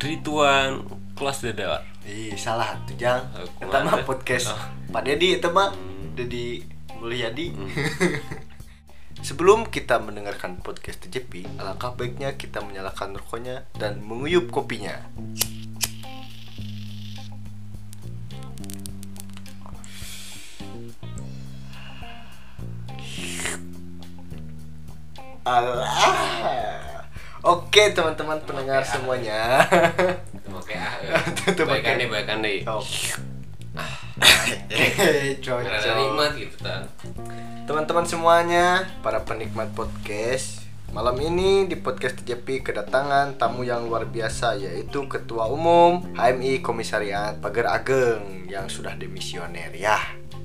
Rituan kelas dadar. Ih, salah tuh Jang. Mah ada. podcast Oh. Pak Dedi itu mah Dedi Mulyadi. Sebelum kita mendengarkan podcast TJP, alangkah baiknya kita menyalakan rokoknya dan menguyup kopinya. Allah. Oke teman-teman pendengar semuanya. Oke ah. Pakai- nih, baikan nih. Cocok. nikmat gitu kan. Teman-teman semuanya, para penikmat podcast, malam ini di podcast TJP kedatangan tamu yang luar biasa yaitu Ketua Umum HMI Komisariat Pagar Ageng yang sudah demisioner ya.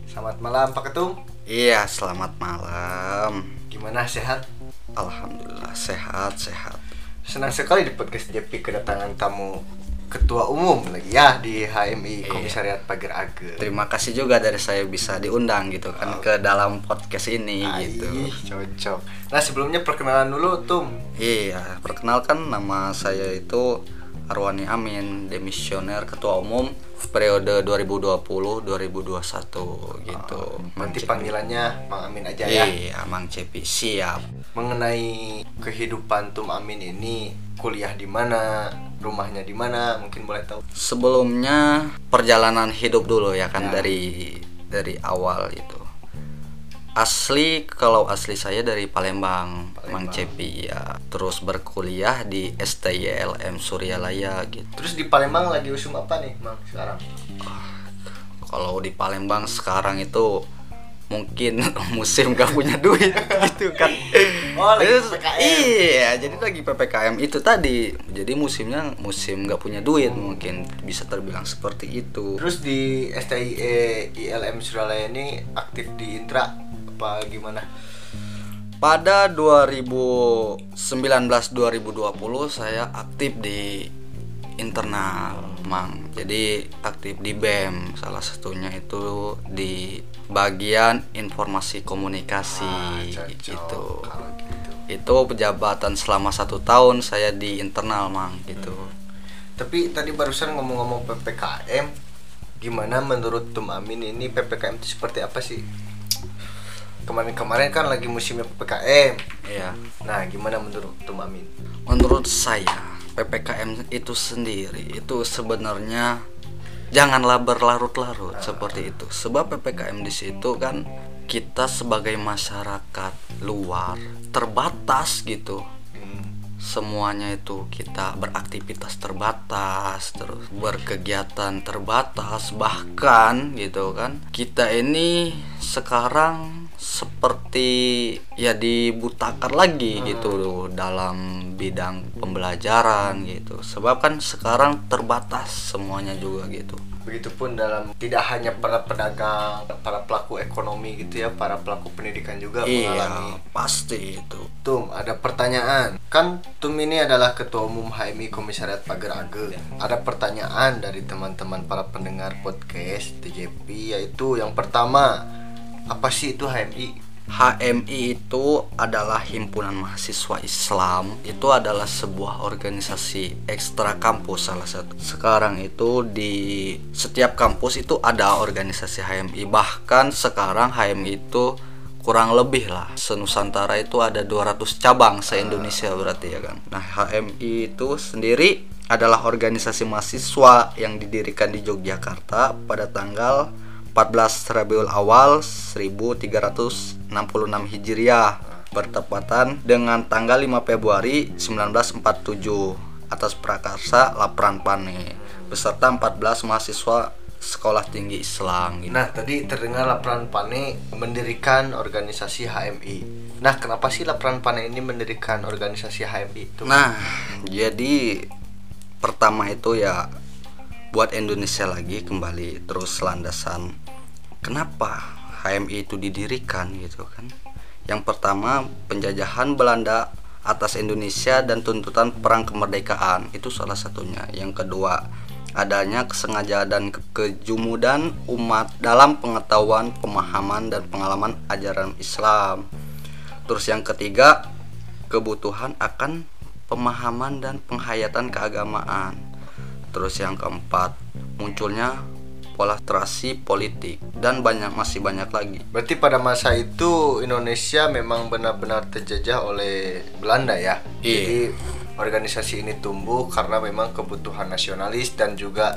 Selamat malam Pak Ketum. Iya, selamat malam. Gimana sehat? Alhamdulillah sehat sehat. Senang sekali di podcast TJP kedatangan tamu Ketua Umum lagi ya di HMI Iya. Komisariat Pagar Ageng. Terima kasih juga dari saya bisa diundang gitu kan ke dalam podcast ini gitu. Aih, cocok. Nah sebelumnya perkenalan dulu Tum. Iya, perkenalkan nama saya itu Arwani Amin, demisioner Ketua Umum periode 2020-2021 gitu. Mang Nanti panggilannya Mang Amin aja ya. Iya, Mang Cepi siap. mengenai kehidupan Tum Amin ini kuliah di mana, rumahnya di mana, mungkin boleh tahu. Sebelumnya perjalanan hidup dulu ya kan Ya. dari dari awal itu. Asli kalau asli saya dari Palembang, Mang Palembang. Cepi ya. Terus berkuliah di STYLM Suryalaya gitu. Terus di Palembang lagi usum apa nih, Mang sekarang? Kalau di Palembang sekarang itu mungkin musim gak punya duit gitu kan. Oh, lagi Terus, PPKM. Iya, jadi lagi PPKM itu tadi. Jadi musimnya musim gak punya duit mungkin bisa terbilang seperti itu. Terus di STIE ILM Suralaya ini aktif di Intra apa gimana? Pada 2019-2020 saya aktif di internal, Mang. Jadi aktif di BEM, salah satunya itu di bagian informasi komunikasi Ah, gitu. gitu. Itu pejabatan selama satu tahun saya di internal, Mang, gitu. Tapi tadi barusan ngomong-ngomong PPKM, gimana menurut Tum Amin ini PPKM itu seperti apa sih? Kemarin-kemarin kan lagi musimnya PPKM. Iya. Nah, gimana menurut Tum Amin? Menurut saya PPKM itu sendiri itu sebenarnya janganlah berlarut-larut seperti itu. Sebab PPKM di situ kan kita sebagai masyarakat luar terbatas gitu. Semuanya itu kita beraktivitas terbatas, terus berkegiatan terbatas, bahkan gitu kan. Kita ini sekarang seperti ya dibutakan lagi gitu dalam bidang pembelajaran gitu. Sebab kan sekarang terbatas semuanya juga gitu. Begitupun dalam tidak hanya para pedagang, para pelaku ekonomi gitu ya, para pelaku pendidikan juga mengalami. Iya, pasti itu. Tum, ada pertanyaan. Kan Tum ini adalah Ketua Umum HMI Komisariat Pagar Ageng. Ada pertanyaan dari teman-teman para pendengar podcast TJP yaitu yang pertama, apa sih itu HMI? HMI itu adalah himpunan mahasiswa Islam. Itu adalah sebuah organisasi ekstra kampus salah satu. Sekarang itu di setiap kampus itu ada organisasi HMI. Bahkan sekarang HMI itu kurang lebih lah senusantara itu ada 200 cabang se Indonesia berarti ya kan. Nah, HMI itu sendiri adalah organisasi mahasiswa yang didirikan di Yogyakarta pada tanggal 14 Rabiul Awal 1366 Hijriah bertepatan dengan tanggal 5 Februari 1947 atas prakarsa Lapran Pane beserta 14 mahasiswa sekolah tinggi Islam gitu. Nah, tadi terdengar Lapran Pane mendirikan organisasi HMI. Nah, kenapa sih Lapran Pane ini mendirikan organisasi HMI itu? Nah, jadi pertama itu ya buat Indonesia lagi kembali terus landasan kenapa HMI itu didirikan gitu kan. Yang pertama penjajahan Belanda atas Indonesia dan tuntutan perang kemerdekaan itu salah satunya. Yang kedua adanya kesengajaan dan ke- kejumudan umat dalam pengetahuan, pemahaman dan pengalaman ajaran Islam. Terus yang ketiga kebutuhan akan pemahaman dan penghayatan keagamaan. Terus yang keempat, munculnya polarisasi politik dan banyak masih banyak lagi. Berarti pada masa itu Indonesia memang benar-benar terjajah oleh Belanda ya. Iya. Jadi organisasi ini tumbuh karena memang kebutuhan nasionalis dan juga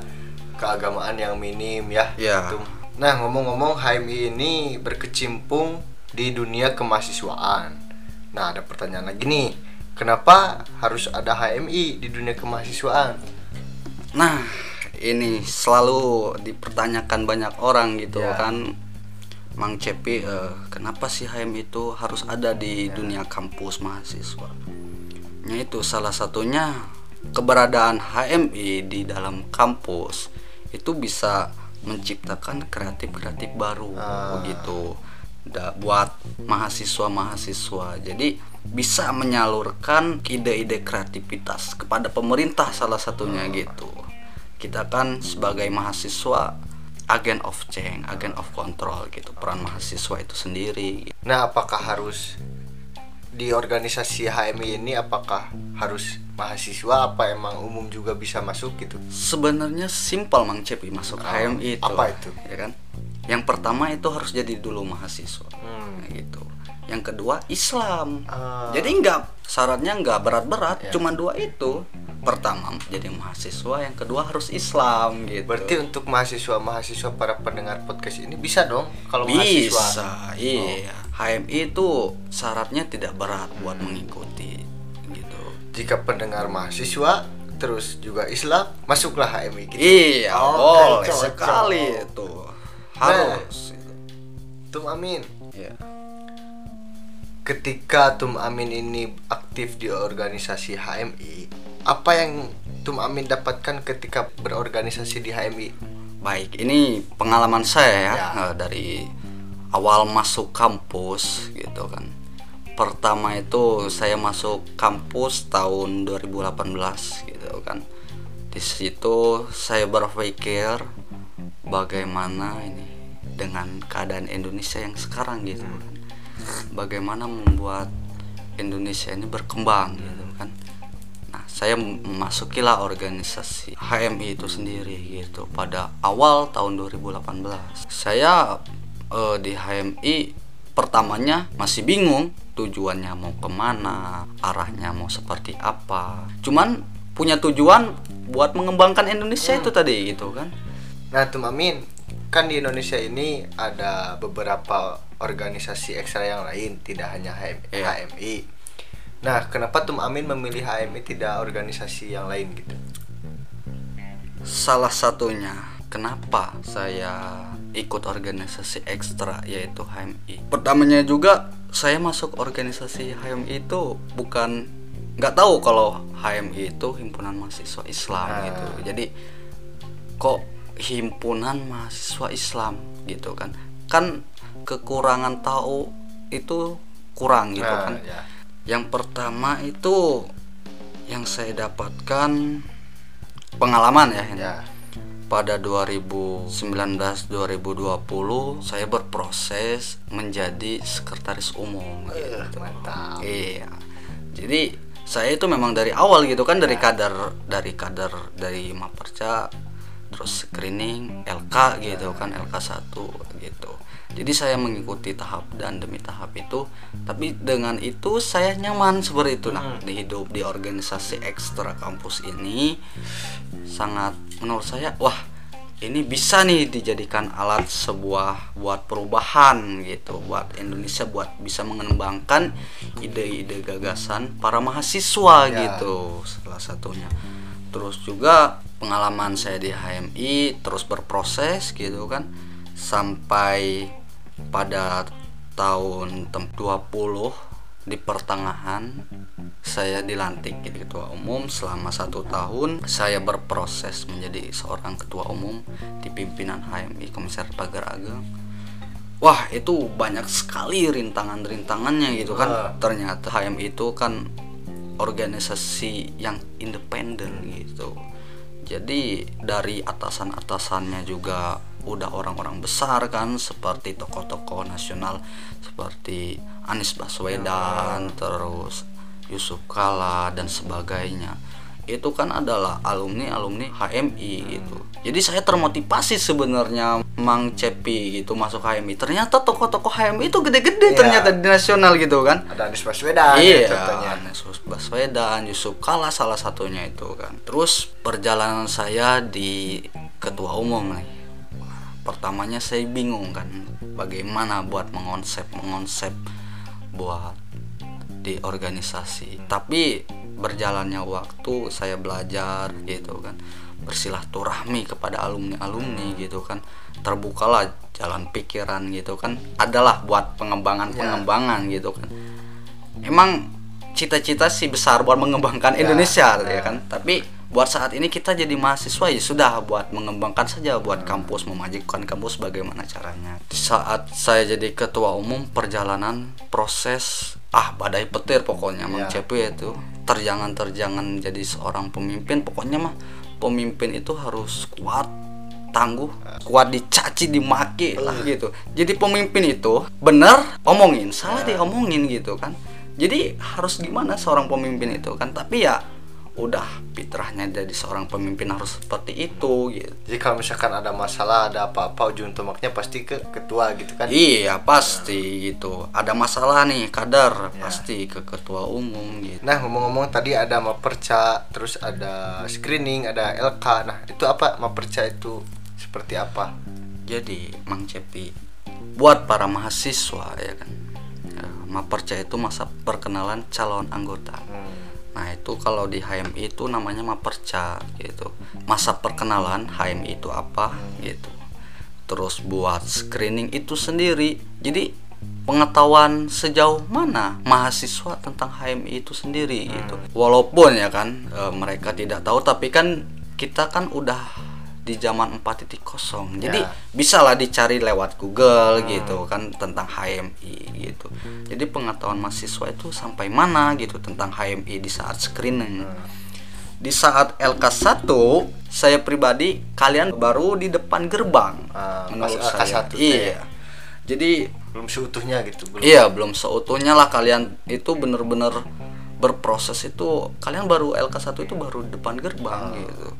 keagamaan yang minim ya. Iya. Nah ngomong-ngomong HMI ini berkecimpung di dunia kemahasiswaan. Nah ada pertanyaan lagi nih, kenapa harus ada HMI di dunia kemahasiswaan? Nah, ini selalu dipertanyakan banyak orang gitu Ya. kan. Mang Cepi, eh, kenapa sih HM itu harus ada di dunia kampus mahasiswa? Ya itu salah satunya keberadaan HMI di dalam kampus itu bisa menciptakan kreatif-kreatif baru Ah. begitu da, buat mahasiswa-mahasiswa. Jadi bisa menyalurkan ide-ide kreativitas kepada pemerintah salah satunya gitu. Kita kan sebagai mahasiswa agen of change, agen of control gitu. Peran mahasiswa itu sendiri. Nah apakah harus di organisasi HMI ini apakah harus mahasiswa apa emang umum juga bisa masuk gitu? Sebenarnya simpel Mang Cepi masuk Oh, HMI itu. apa itu? Ya kan? Yang pertama itu harus jadi dulu mahasiswa. Hmm. Nah, gitu. Yang kedua Islam. Ah. Jadi nggak syaratnya nggak berat-berat, Ya. cuma dua itu. Pertama jadi mahasiswa, yang kedua harus Islam gitu. Berarti untuk mahasiswa-mahasiswa para pendengar podcast ini bisa dong kalau bisa, mahasiswa. iya. HMI itu syaratnya tidak berat buat mengikuti gitu. Jika pendengar mahasiswa terus juga Islam, masuklah HMI gitu. Iya, Oh, boleh sekali itu. Harus. gitu. Tum Amin, Iya. ketika Tum Amin ini aktif di organisasi HMI, apa yang Tum Amin dapatkan ketika berorganisasi di HMI? Baik, ini pengalaman saya ya, Ya. eh, dari awal masuk kampus gitu kan. Pertama itu saya masuk kampus tahun 2018 gitu kan. Di situ saya berpikir bagaimana ini dengan keadaan Indonesia yang sekarang gitu kan. Bagaimana membuat Indonesia ini berkembang gitu kan. Nah, saya memasukilah organisasi HMI itu sendiri gitu pada awal tahun 2018. Saya eh, di HMI pertamanya masih bingung tujuannya mau ke mana, arahnya mau seperti apa. Cuman punya tujuan buat mengembangkan Indonesia itu tadi gitu kan. Nah, Tum Amin, kan di Indonesia ini ada beberapa organisasi ekstra yang lain, tidak hanya HM- Iya. HMI. Nah, kenapa Tum Amin memilih HMI tidak organisasi yang lain gitu? Salah satunya kenapa saya ikut organisasi ekstra yaitu HMI. Pertamanya juga saya masuk organisasi HMI itu bukan nggak tahu kalau HMI itu himpunan mahasiswa Islam Ah. gitu. Jadi kok himpunan mahasiswa Islam gitu kan? Kan kekurangan tahu itu kurang gitu Nah, kan. ya. Yang pertama itu yang saya dapatkan pengalaman ya, ini. Ya. Pada 2019-2020 saya berproses menjadi sekretaris umum gitu. mantap. Iya. Jadi saya itu memang dari awal gitu kan dari kader dari kader dari Maperca terus screening LK gitu kan LK 1 gitu. Jadi saya mengikuti tahap dan demi tahap itu tapi dengan itu saya nyaman seperti itu. Nah di hidup di organisasi ekstra kampus ini sangat menurut saya wah ini bisa nih dijadikan alat sebuah buat perubahan gitu buat Indonesia buat bisa mengembangkan ide-ide gagasan para mahasiswa Ya. gitu salah satunya. Terus juga pengalaman saya di HMI terus berproses gitu kan sampai pada tahun tem- 20 di pertengahan saya dilantik jadi ketua umum. Selama satu tahun saya berproses menjadi seorang ketua umum di pimpinan HMI Komisaris Pagar Ageng. Wah itu banyak sekali rintangan-rintangannya gitu kan. Ternyata HMI itu kan organisasi yang independen gitu. Jadi dari atasan-atasannya juga udah orang-orang besar kan seperti tokoh-tokoh nasional seperti Anies Baswedan terus Yusuf Kala dan sebagainya. Itu kan adalah alumni alumni HMI gitu. Jadi saya termotivasi sebenarnya Mang Cepi gitu masuk HMI ternyata tokoh-tokoh HMI itu gede-gede Iya. ternyata di nasional gitu kan. Ada Anies Baswedan ya iya contohnya. Anies Baswedan Yusuf Kala salah satunya itu kan. Terus perjalanan saya di ketua umum nih pertamanya saya bingung kan bagaimana buat mengonsep mengonsep buat di organisasi. Tapi berjalannya waktu saya belajar gitu kan bersilaturahmi kepada alumni alumni gitu kan terbukalah jalan pikiran gitu kan adalah buat pengembangan pengembangan gitu kan. Emang cita-cita sih besar buat mengembangkan Ya, Indonesia ya. ya kan? Tapi buat saat ini kita jadi mahasiswa ya sudah buat mengembangkan saja buat kampus memajukan kampus bagaimana caranya. Di saat saya jadi ketua umum perjalanan proses ah badai petir pokoknya Mang Ya. Cepi itu. Terjangan-terjangan jadi seorang pemimpin pokoknya mah pemimpin itu harus kuat tangguh kuat dicaci dimaki lah gitu. Jadi pemimpin itu bener omongin salah diomongin gitu kan. Jadi harus gimana seorang pemimpin itu kan? Tapi ya udah fitrahnya jadi seorang pemimpin harus seperti itu gitu Jadi kalau misalkan ada masalah, ada apa-apa ujung tombaknya pasti ke ketua gitu kan. iya pasti gitu ada masalah nih kadar Ya. pasti ke ketua umum gitu Nah ngomong-ngomong tadi ada maperca, terus ada screening, ada LK. Nah itu apa maperca itu seperti apa? Jadi Mang Cepi buat para mahasiswa ya kan Maperca itu masa perkenalan calon anggota. Nah itu kalau di HMI itu namanya Maperca gitu. Masa perkenalan HMI itu apa gitu. Terus buat screening itu sendiri. Jadi pengetahuan sejauh mana mahasiswa tentang HMI itu sendiri gitu. Walaupun ya kan e, mereka tidak tahu tapi kan kita kan udah di zaman 4.0 jadi Ya. bisalah dicari lewat Google gitu kan tentang HMI gitu. Jadi pengetahuan mahasiswa itu sampai mana gitu tentang HMI di saat screening. Di saat LK1 saya pribadi kalian baru di depan gerbang Ah, menurut pas saya. LK1 iya. Jadi Belum seutuhnya gitu. Belum. Iya, belum seutuhnya lah kalian itu bener-bener berproses itu kalian baru LK1 itu baru depan gerbang gitu.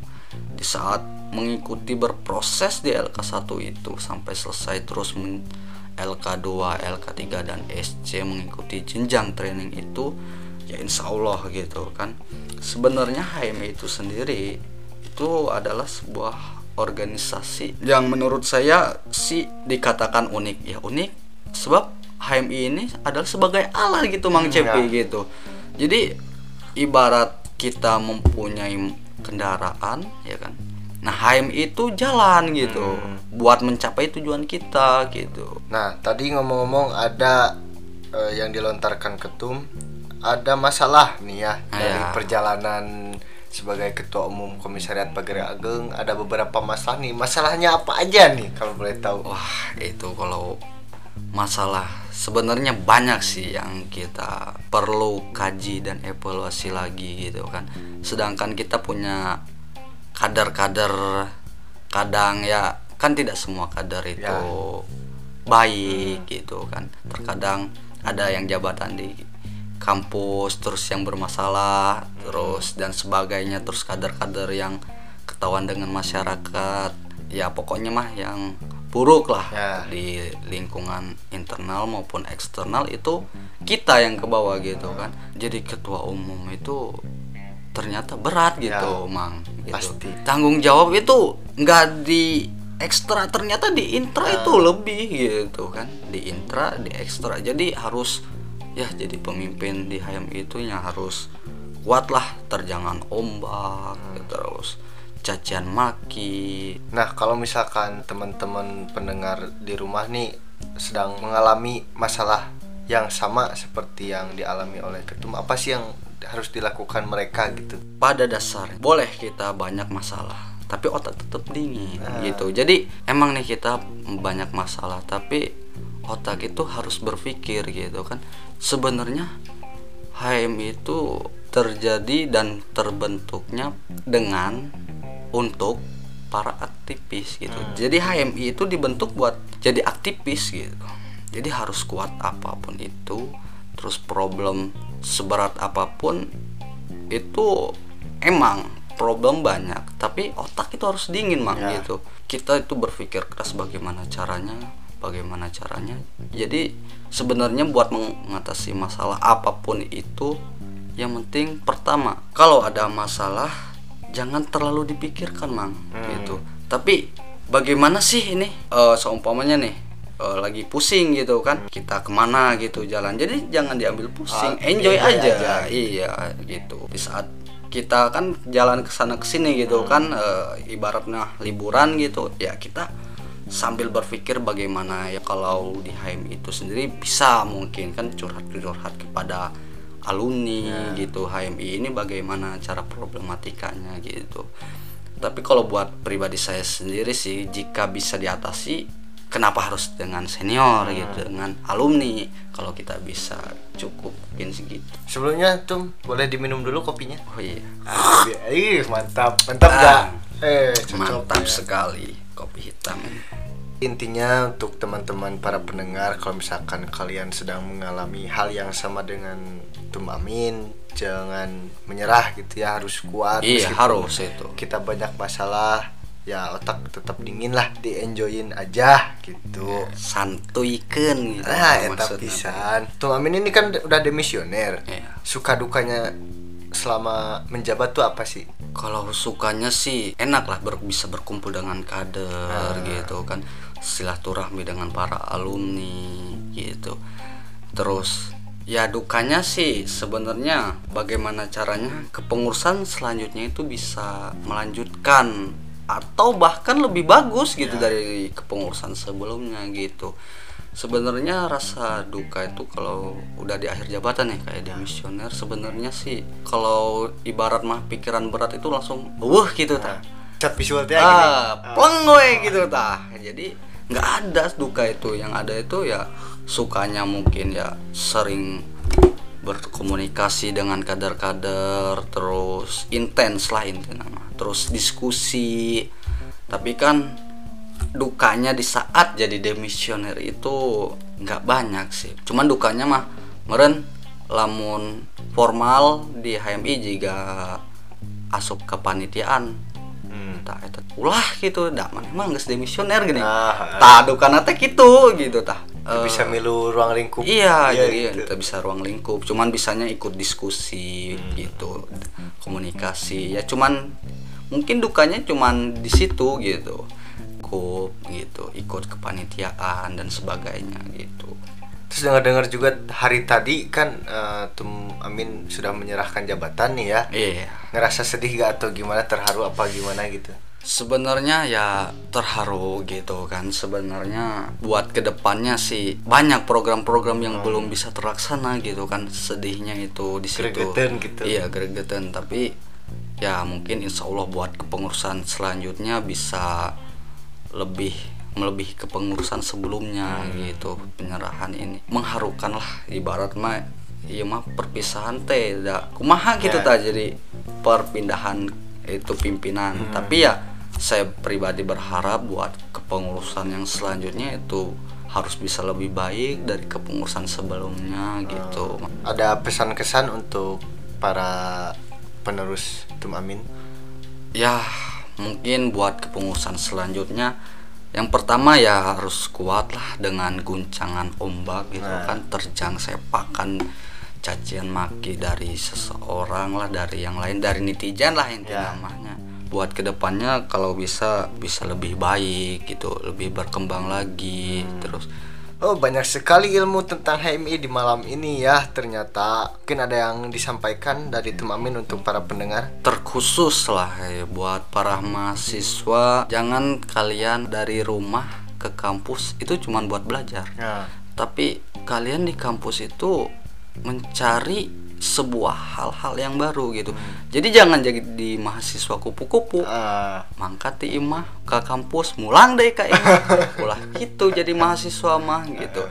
Di saat mengikuti berproses di LK1 itu sampai selesai terus men- LK2, LK3 dan SC mengikuti jenjang training itu ya insya Allah gitu kan. Sebenarnya HMI itu sendiri itu adalah sebuah organisasi yang menurut saya sih dikatakan unik ya unik sebab HMI ini adalah sebagai alat gitu Mang Cepi ya. gitu jadi ibarat kita mempunyai kendaraan ya kan nah HMI itu jalan gitu Hmm. buat mencapai tujuan kita gitu Nah tadi ngomong-ngomong ada eh, yang dilontarkan ketum, ada masalah nih ya Ah, dari ya. perjalanan sebagai ketua umum komisariat Pagar Ageng ada beberapa masalah nih. Masalahnya apa aja nih kalau boleh tahu? Wah itu kalau masalah sebenarnya banyak sih yang kita perlu kaji dan evaluasi lagi gitu kan. Sedangkan kita punya kadar-kadar kadang ya kan tidak semua kadar itu Ya. baik gitu kan. Terkadang ada yang jabatan di kampus terus yang bermasalah terus dan sebagainya terus kader-kader yang ketahuan dengan masyarakat ya pokoknya mah yang buruk lah Ya. di lingkungan internal maupun eksternal itu kita yang ke bawah gitu kan jadi ketua umum itu ternyata berat gitu Ya, mang gitu. pasti. tanggung jawab itu nggak di ekstra ternyata di intra Ya. itu lebih gitu kan di intra di ekstra jadi harus ya jadi pemimpin di HMI itu yang harus kuat lah terjangan ombak Hmm. terus cacian maki Nah kalau misalkan teman-teman pendengar di rumah nih sedang mengalami masalah yang sama seperti yang dialami oleh ketum, apa sih yang harus dilakukan mereka gitu? pada dasarnya boleh kita banyak masalah tapi otak tetap dingin Ah. gitu jadi emang nih kita banyak masalah tapi otak itu harus berpikir gitu kan sebenarnya HM itu terjadi dan terbentuknya dengan untuk para aktivis gitu. Jadi HMI itu dibentuk buat jadi aktivis gitu. Jadi harus kuat apa pun itu terus problem seberat apa pun itu emang problem banyak. Tapi otak itu harus dingin mang Ya. gitu. Kita itu berpikir keras bagaimana caranya bagaimana caranya. Jadi sebenarnya buat mengatasi masalah apa pun itu yang penting pertama kalau ada masalah jangan terlalu dipikirkan mang gitu. Tapi bagaimana sih ini Eh, seumpamanya nih eh, lagi pusing gitu kan? Kita ke mana gitu jalan. Jadi jangan diambil pusing Oh, enjoy enjoy aja. aja. iya. Gitu. Di saat kita kan jalan ke sana ke sini gitu kan eh, ibaratnya liburan gitu ya kita sambil berpikir bagaimana ya kalau di HM itu sendiri bisa mungkin kan curhat-curhat kepada alumni gitu HMI ini bagaimana cara problematikanya gitu tapi kalau buat pribadi saya sendiri sih jika bisa diatasi kenapa harus dengan senior gitu dengan alumni kalau kita bisa cukup mungkin segitu Sebelumnya tuh boleh diminum dulu kopinya. oh iya Ah, ih, mantap. Mantap Ah. enggak? Eh, cocok mantap ya. sekali kopi hitam Intinya untuk teman-teman para pendengar kalau misalkan kalian sedang mengalami hal yang sama dengan Tum Amin, jangan menyerah gitu ya, harus kuat. iya harus itu Kita banyak masalah, ya otak tetap dingin lah, di enjoyin aja gitu. santuikan gitu Nah, eta maksudnya. pisan. Tum Amin ini kan udah demisioner. Iya. Suka dukanya selama menjabat tuh apa sih? kalau sukanya sih enak lah ber- bisa berkumpul dengan kader Ah. gitu kan silaturahmi dengan para alumni gitu. Terus ya dukanya sih sebenarnya bagaimana caranya kepengurusan selanjutnya itu bisa melanjutkan atau bahkan lebih bagus gitu dari kepengurusan sebelumnya gitu. Sebenarnya rasa duka itu kalau udah di akhir jabatan ya kayak demisioner sebenarnya sih kalau ibarat mah pikiran berat itu langsung wuh gitu tah. Cat visual teh gini. ah pleng we gitu tah. Jadi nggak ada duka itu. Yang ada itu ya sukanya mungkin ya sering berkomunikasi dengan kader-kader terus intens lah intinya terus diskusi. Tapi kan dukanya di saat jadi demisioner itu nggak banyak sih. Cuman dukanya mah meren lamun formal di HMI jika asup kepanitiaan Hmm. tah eta ulah gitu dah mana emang geus demisioner gini Ah, tah dukana teh gitu gitu tah Itu bisa Eh, milu ruang lingkup. Iya, Ya, jadi gitu. kita bisa ruang lingkup. Cuman bisanya ikut diskusi Hmm. gitu, komunikasi. Ya cuman mungkin dukanya cuman di situ gitu. Ikut gitu, ikut kepanitiaan dan sebagainya gitu. Terus dengar-dengar juga hari tadi kan eh, Tum Amin sudah menyerahkan jabatan nih ya. Iya. Ngerasa sedih gak atau gimana terharu apa gimana gitu? Sebenarnya ya terharu gitu kan sebenarnya buat ke depannya sih banyak program-program yang belum bisa terlaksana gitu kan sedihnya itu di situ. Gregetan gitu. Iya gregetan tapi ya mungkin insya Allah buat kepengurusan selanjutnya bisa lebih melebihi kepengurusan sebelumnya gitu penyerahan ini. Mengharukan lah ibarat mah iya mah perpisahan teh da kumaha gitu Ya. ta jadi perpindahan itu pimpinan. Tapi ya saya pribadi berharap buat kepengurusan yang selanjutnya itu harus bisa lebih baik dari kepengurusan sebelumnya gitu. Ada pesan-kesan untuk para penerus Tum Amin? ya mungkin buat kepengurusan selanjutnya yang pertama ya harus kuat lah dengan guncangan ombak gitu Nah. kan terjang sepakan cacian maki dari seseorang lah dari yang lain dari netizen lah inti Ya. namanya buat ke depannya kalau bisa bisa lebih baik gitu lebih berkembang lagi terus Oh banyak sekali ilmu tentang HMI di malam ini ya. Ternyata mungkin ada yang disampaikan dari Tum Amin untuk para pendengar. Terkhusus lah ya, buat para mahasiswa. Jangan kalian dari rumah ke kampus itu cuman buat belajar. Nah, tapi kalian di kampus itu mencari sebuah hal-hal yang baru gitu. Jadi jangan jadi di mahasiswa kupu-kupu. Ah, mangkat di imah ke kampus mulang deh ke imah. Ulah gitu jadi mahasiswa mah gitu.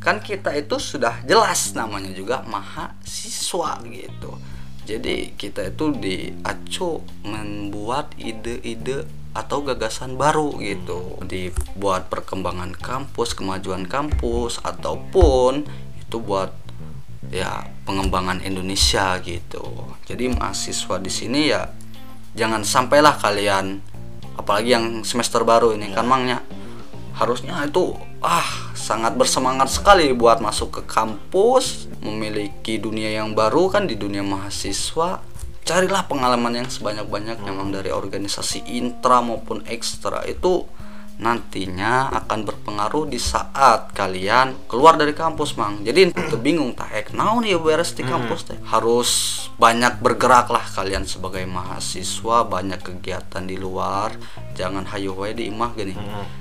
Kan kita itu sudah jelas namanya juga mahasiswa gitu. Jadi kita itu diacu membuat ide-ide atau gagasan baru gitu. Dibuat perkembangan kampus kemajuan kampus ataupun itu buat ya pengembangan Indonesia gitu. Jadi mahasiswa di sini ya jangan sampailah kalian apalagi yang semester baru ini kan mangnya harusnya itu ah sangat bersemangat sekali buat masuk ke kampus memiliki dunia yang baru kan di dunia mahasiswa. Carilah pengalaman yang sebanyak-banyaknya memang dari organisasi intra maupun ekstra. Itu nantinya akan berpengaruh di saat kalian keluar dari kampus mang. Jadi itu bingung tak ek naon ya beres di kampus teh? Harus banyak bergerak lah kalian sebagai mahasiswa banyak kegiatan di luar. Jangan hayu wae di imah gini.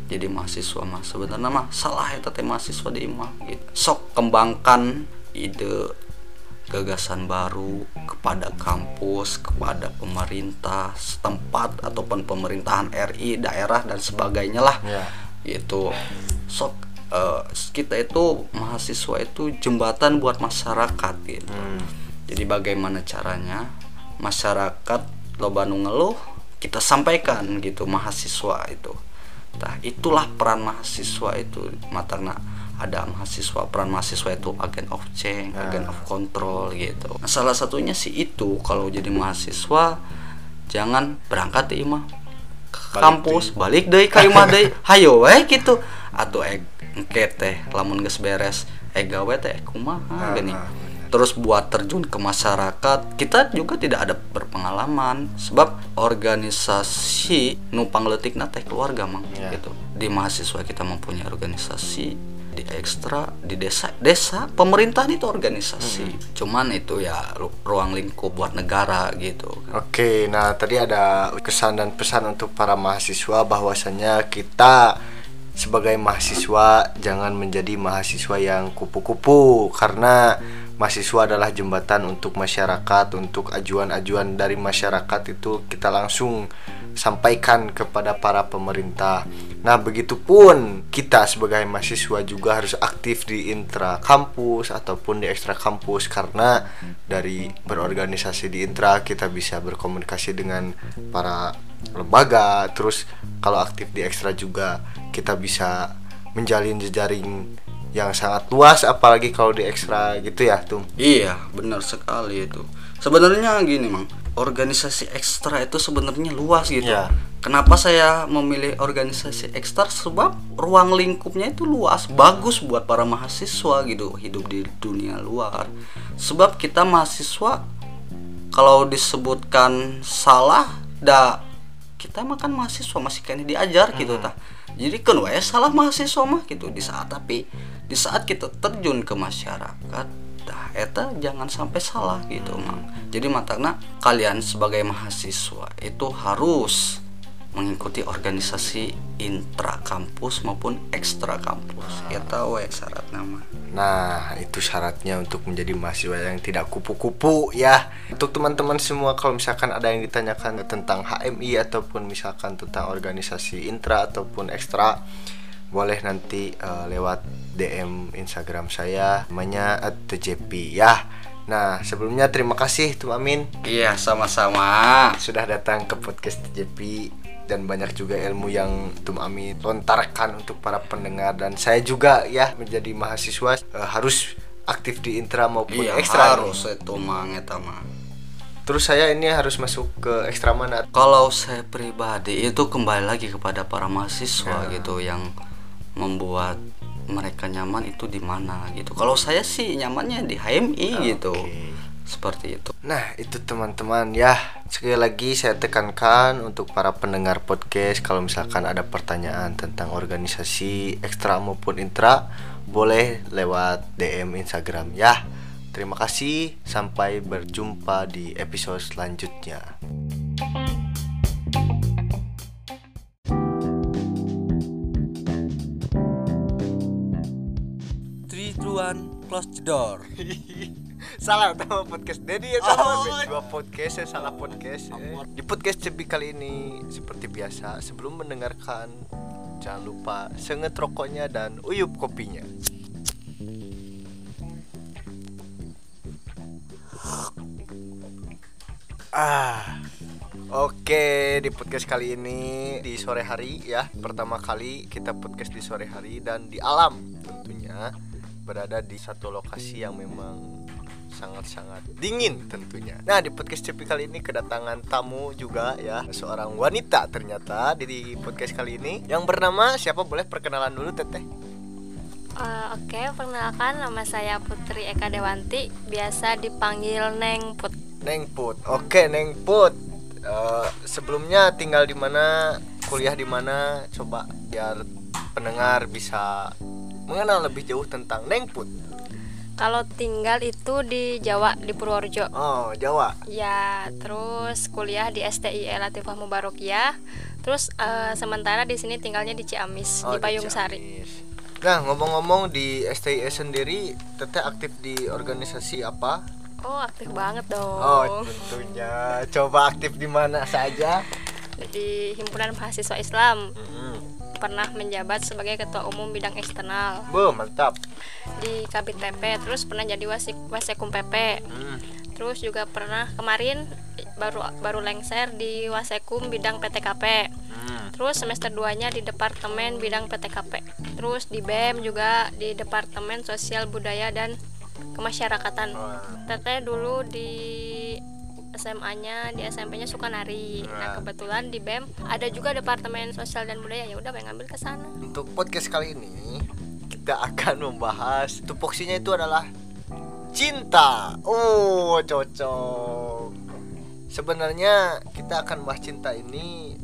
Jadi mahasiswa mah sebenarnya mah salah ya teh mahasiswa di imah gitu. Sok kembangkan ide gagasan baru kepada kampus, kepada pemerintah setempat ataupun pemerintahan RI, daerah dan sebagainya lah. Ya. Itu sok eh, kita itu mahasiswa itu jembatan buat masyarakat gitu. Hmm. Jadi bagaimana caranya masyarakat loba nu ngeluh kita sampaikan gitu mahasiswa itu. Nah, itulah peran mahasiswa itu matana ada mahasiswa peran mahasiswa itu agen of change, agen of control gitu. Nah, salah satunya sih itu kalau jadi mahasiswa jangan berangkat di imah. Ke Balik kampus balik deh ke imah deh. Hayo we gitu. Atau engke teh lamun geus beres ek gawe teh kumaha gini. terus buat terjun ke masyarakat kita juga tidak ada berpengalaman sebab organisasi numpang letik teh keluarga mang Ya. gitu. Di mahasiswa kita mempunyai organisasi di ekstra di desa. Desa pemerintahan itu organisasi. Cuman itu ya ru- ruang lingkup buat negara gitu. Oke, nah tadi ada kesan dan pesan untuk para mahasiswa bahwasanya kita sebagai mahasiswa jangan menjadi mahasiswa yang kupu-kupu. Karena mahasiswa adalah jembatan untuk masyarakat, untuk ajuan-ajuan dari masyarakat itu kita langsung sampaikan kepada para pemerintah. Nah, begitupun kita sebagai mahasiswa juga harus aktif di intra kampus ataupun di ekstra kampus karena dari berorganisasi di intra kita bisa berkomunikasi dengan para lembaga. Terus kalau aktif di ekstra juga kita bisa menjalin jejaring yang sangat luas apalagi kalau di ekstra gitu ya, tuh. Iya, benar sekali itu. Sebenarnya gini, Mang. Organisasi ekstra itu sebenarnya luas gitu. Iya. Kenapa saya memilih organisasi ekstra? Sebab ruang lingkupnya itu luas, bagus buat para mahasiswa gitu hidup di dunia luar. Sebab kita mahasiswa kalau disebutkan salah, dah kita makan mahasiswa masih kayaknya diajar gitu tah. Jadi kan wae salah mahasiswa mah gitu di saat tapi di saat kita terjun ke masyarakat dah eta jangan sampai salah gitu mang. Jadi matana kalian sebagai mahasiswa itu harus mengikuti organisasi intra kampus maupun ekstra kampus. Eta we syarat nama. Nah, itu syaratnya untuk menjadi mahasiswa yang tidak kupu-kupu ya. Untuk teman-teman semua kalau misalkan ada yang ditanyakan tentang HMI ataupun misalkan tentang organisasi intra ataupun ekstra, boleh nanti eh, lewat DM Instagram saya namanya @tjp ya. Nah, sebelumnya terima kasih Tum Amin Iya, sama-sama. sudah datang ke podcast TJP dan banyak juga ilmu yang Tum Ami lontarkan untuk para pendengar dan saya juga ya menjadi mahasiswa eh, harus aktif di intra maupun Iya, ekstra. harus itu mang eta mah. Terus saya ini harus masuk ke ekstra mana? Kalau saya pribadi itu kembali lagi kepada para mahasiswa gitu yang membuat mereka nyaman itu di mana gitu. Kalau saya sih nyamannya di HMI gitu. Seperti itu. Nah, itu teman-teman ya. Sekali lagi saya tekankan untuk para pendengar podcast kalau misalkan ada pertanyaan tentang organisasi ekstra maupun intra, boleh lewat DM Instagram ya. Terima kasih, sampai berjumpa di episode selanjutnya. One, close the door. salah nama podcast Dedi ya sama dua podcast saya salah podcast eh. di podcast cebi kali ini seperti biasa sebelum mendengarkan jangan lupa senget rokoknya dan uyup kopinya ah Oke, di podcast kali ini di sore hari ya. Pertama kali kita podcast di sore hari dan di alam tentunya berada di satu lokasi yang memang sangat-sangat dingin tentunya. Nah, di podcast Cepi kali ini kedatangan tamu juga ya, seorang wanita ternyata di podcast kali ini yang bernama siapa boleh perkenalan dulu Teteh? Eh, Oke, perkenalkan nama saya Putri Eka Dewanti, biasa dipanggil Neng Put. Neng Put. Oke, Neng Put. Eh, sebelumnya tinggal di mana, kuliah di mana? Coba biar pendengar bisa mengenal lebih jauh tentang Neng Put. Kalau tinggal itu di Jawa di Purworejo. Oh, Jawa. Ya, terus kuliah di STI Latifah Mubarokiyah. Terus eh, sementara di sini tinggalnya di Ciamis, Oh, di Payung Sari. Ciamis. Nah, ngomong-ngomong di STI sendiri, Teteh aktif di organisasi apa? Oh, aktif banget dong. Oh, tentunya. Coba aktif di mana saja? Di Himpunan Mahasiswa Islam. Mm-mm. Pernah menjabat sebagai ketua umum bidang eksternal Bo, mantap. di Kabit PP, terus pernah jadi wasik wasekum PP. Hmm. Terus juga pernah kemarin baru baru lengser di Wasekum bidang PTKP. Hmm. Terus semester 2-nya di departemen bidang PTKP. Terus di BEM juga di departemen sosial budaya dan kemasyarakatan. Teteh dulu di SMA-nya, di SMP-nya suka nari. Nah, Wah. kebetulan di BEM ada juga departemen sosial dan budaya. Ya udah pengen ngambil ke sana. Untuk podcast kali ini kita akan membahas tupoksinya itu adalah cinta. Oh, cocok. Sebenarnya kita akan bahas cinta ini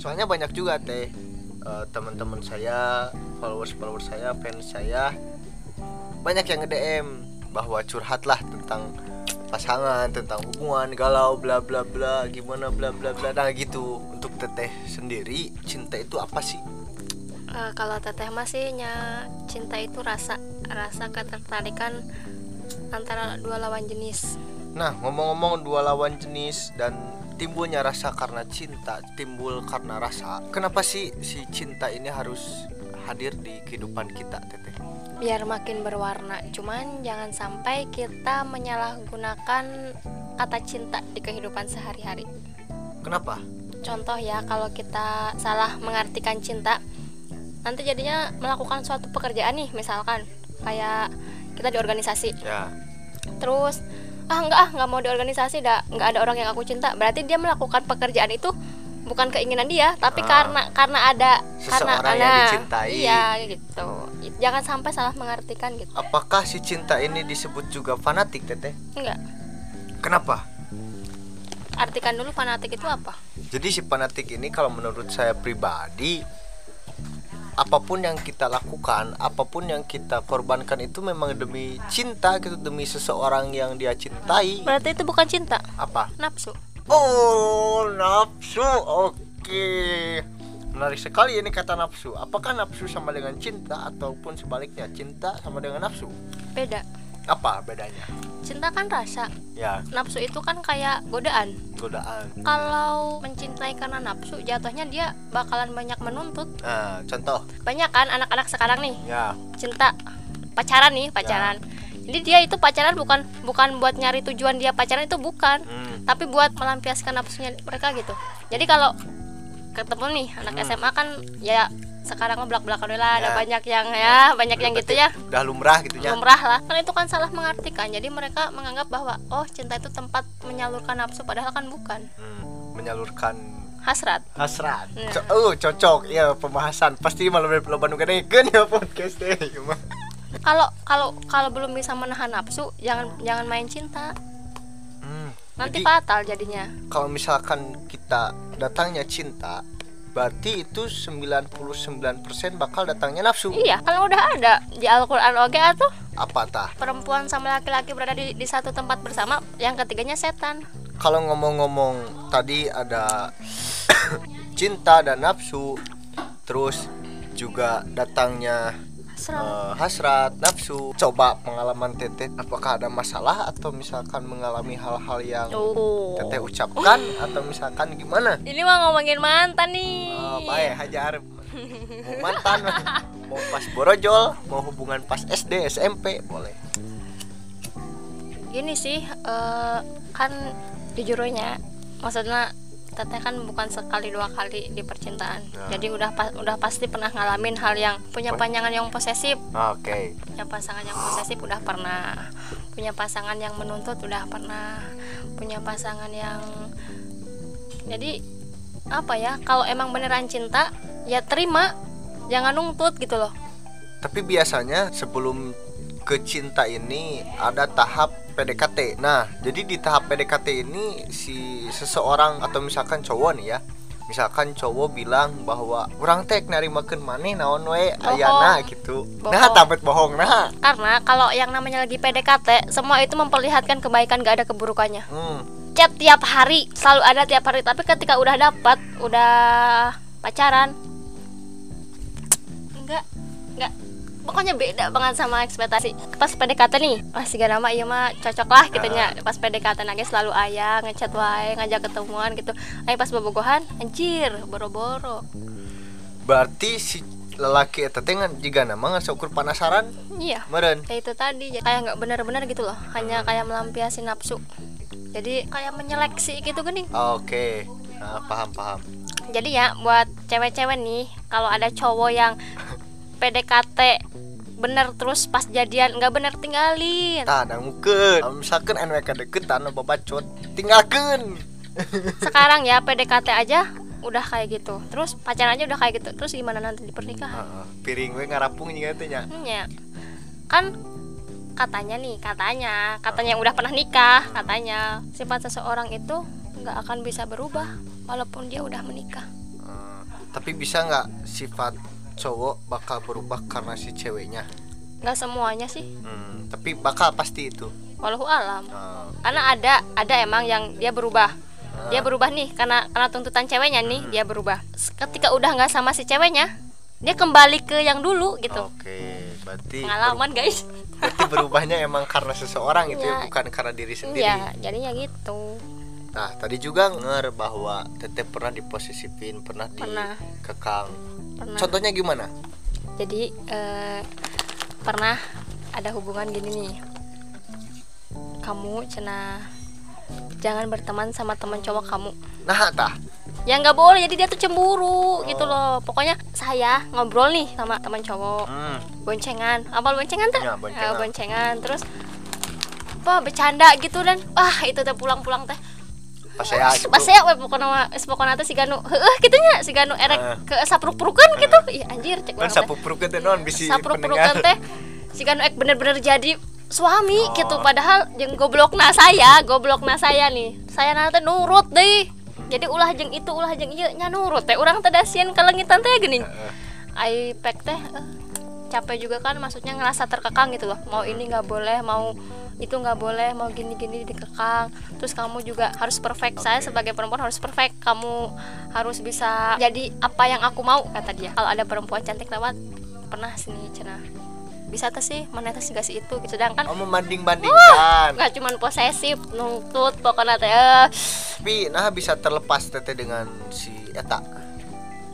soalnya banyak juga teh eh, teman-teman saya, followers-followers saya, fans saya banyak yang nge-DM bahwa curhatlah tentang pasangan, tentang hubungan, galau bla bla bla, gimana bla bla bla. Nah, gitu. Untuk teteh sendiri, cinta itu apa sih? Eh, kalau teteh masihnya cinta itu rasa rasa ketertarikan antara dua lawan jenis. Nah, ngomong-ngomong dua lawan jenis dan timbulnya rasa karena cinta, timbul karena rasa. Kenapa sih si cinta ini harus hadir di kehidupan kita, Teteh? Biar makin berwarna. Cuman jangan sampai kita menyalahgunakan kata cinta di kehidupan sehari-hari. Kenapa? Contoh ya, kalau kita salah mengartikan cinta, nanti jadinya melakukan suatu pekerjaan nih, misalkan kayak kita di organisasi. Ya. Terus ah enggak ah nggak mau di organisasi, dah nggak ada orang yang aku cinta. Berarti dia melakukan pekerjaan itu bukan keinginan dia, tapi Ah. karena karena ada karena Seseorang yang nah, dicintai. Iya gitu. Jangan sampai salah mengartikan gitu. Apakah si cinta ini disebut juga fanatik, Teteh? Enggak. Kenapa? Artikan dulu fanatik itu apa? Jadi si fanatik ini kalau menurut saya pribadi apa pun yang kita lakukan, apa pun yang kita korbankan itu memang demi cinta gitu, demi seseorang yang dia cintai. Berarti itu bukan cinta, Apa? nafsu. Oh, nafsu. Oke. Menarik sekali ini kata nafsu. Apakah nafsu sama dengan cinta ataupun sebaliknya cinta sama dengan nafsu? Beda. Apa bedanya? Cinta kan rasa, Ya, nafsu itu kan kayak godaan. godaan. Kalau mencintai karena nafsu, jatuhnya dia bakalan banyak menuntut. Nah, contoh. Banyak kan anak-anak sekarang nih Ya, cinta pacaran nih pacaran. Jadi dia itu pacaran bukan bukan buat nyari tujuan dia pacaran itu bukan, hmm, tapi buat melampiaskan nafsunya mereka gitu. Jadi kalau ketemu nih anak Hmm. SMA kan ya sekarang mah belak-belakan lah ada Ya. banyak yang ya banyak yang gitu ya udah lumrah gitu ya. lumrah lah kan itu kan salah mengartikan jadi mereka menganggap bahwa oh cinta itu tempat menyalurkan nafsu padahal kan bukan Hmm, menyalurkan hasrat hasrat. Ya. Co- oh, cocok ya pembahasan. Pasti malam lo Bandung kan ya podcast deh. Kalau kalau kalau belum bisa menahan nafsu jangan jangan main cinta. Hmm, nanti jadi- fatal jadinya. kalau misalkan kita datangnya cinta berarti itu 99% bakal datangnya nafsu. Iya kan udah ada di Al-Quran oke tuh? Apa tah? Perempuan sama laki-laki berada di, di satu tempat bersama yang ketiganya setan. Kalau ngomong-ngomong tadi ada cinta dan nafsu terus juga datangnya hasrat. Eh, hasrat nafsu. Coba pengalaman teteh apakah ada masalah atau misalkan mengalami hal-hal yang oh. Teteh ucapkan atau misalkan gimana? Ini mah ngomongin mantan nih. Oh, baik hajar. Mau mantan mau pas borojol mau hubungan pas SD SMP boleh. Gini sih eh, kan jujurnya maksudnya teteh kan bukan sekali dua kali di percintaan. Ya. jadi udah pa- udah pasti pernah ngalamin hal yang punya panjangan yang posesif. Oke. Punya pasangan yang posesif udah pernah. Punya pasangan yang menuntut udah pernah. Punya pasangan yang jadi apa ya kalau emang beneran cinta ya terima. Jangan nuntut gitu loh. Tapi biasanya sebelum ke cinta ini ada tahap PDKT. Nah, jadi di tahap PDKT ini si seseorang atau misalkan cowok nih ya. Misalkan cowok bilang bahwa orang teh nari makan maneh naon we ayana gitu. Bohong. Nah, tampet bohong nah. karena kalau yang namanya lagi PDKT semua itu memperlihatkan kebaikan gak ada keburukannya Hmm. chat tiap hari selalu ada tiap hari tapi ketika udah dapat udah pacaran pokoknya beda banget sama ekspektasi. Pas PDKT nih masih gak nama iya mah cocok lah gitunya pas PDKT lagi selalu ayah ngechat wae ngajak ketemuan gitu. Ayo pas bobogohan anjir boro-boro. Berarti si lelaki eta teh ngan- jika nama nggak ukur penasaran iya. meren. ya itu tadi kayak nggak benar-benar gitu loh. Hanya kayak melampiasi nafsu. Jadi kayak menyeleksi gitu gini. Oke. Nah, paham paham. jadi ya buat cewek-cewek nih kalau ada cowok yang PDKT bener terus pas jadian nggak bener tinggalin dangukeun. Lamun Misalkan ka deketan anu babacot, tinggalkeun. sekarang ya PDKT aja udah kayak gitu terus pacaran aja udah kayak gitu terus gimana nanti di pernikahan Heeh, piring we ngarapung juga teh nya. Hmm, ya kan katanya nih katanya katanya yang udah pernah nikah katanya sifat seseorang itu nggak akan bisa berubah walaupun dia udah menikah tapi bisa nggak sifat cowok bakal berubah karena si ceweknya? nggak semuanya sih Hmm, tapi bakal pasti itu. walau alam Eh, karena ada ada emang yang dia berubah dia berubah nih karena karena tuntutan ceweknya nih dia berubah ketika udah nggak sama si ceweknya dia kembali ke yang dulu gitu Oke, berarti pengalaman guys berarti berubahnya emang karena seseorang itu ya, Iya. bukan karena diri sendiri. iya jadinya gitu Nah, tadi juga nger bahwa Teteh pernah diposisifin, pernah Pernah. dikekang. Pernah. Contohnya gimana? jadi eh, pernah ada hubungan gini nih. Kamu cina jangan berteman sama teman cowok kamu. Nah, tah. ya nggak boleh. Jadi dia tuh cemburu gitu loh. Pokoknya saya ngobrol nih sama teman cowok. Hmm. boncengan. Apa boncengan tuh Ya, boncengan. boncengan. Terus apa bercanda gitu dan wah itu teh pulang-pulang teh Pas saya gitu. pas saya we pokoknya mah es pokoknya teh si Ganu heeh gitunya si Ganu erek Heeh. ke sapruk-prukan gitu. Ih anjir cek Kan orang teh. non bisi sapruk-prukan teh. Si Ganu ek bener-bener jadi suami Oh. gitu padahal jeung goblokna saya goblokna saya nih. Saya nanti nurut deh. Jadi ulah jeung itu ulah jeung ieu nya nurut teh. Urang teh dasieun kelengitan teh geuning ai pek teh eh, capek juga kan maksudnya ngerasa terkekang gitu loh. Mau ini nggak boleh mau itu nggak boleh mau gini-gini dikekang. Terus kamu juga harus perfect. Saya sebagai perempuan harus perfect. Kamu harus bisa jadi apa yang aku mau kata dia. Kalau ada perempuan cantik lewat pernah sini cenah bisa tuh sih mana tuh sih gak sih itu gitu. sedangkan Oh, membanding-bandingkan. nggak cuman posesif nuntut pokoknya teh eh, Tapi nah bisa terlepas Teteh dengan si eta.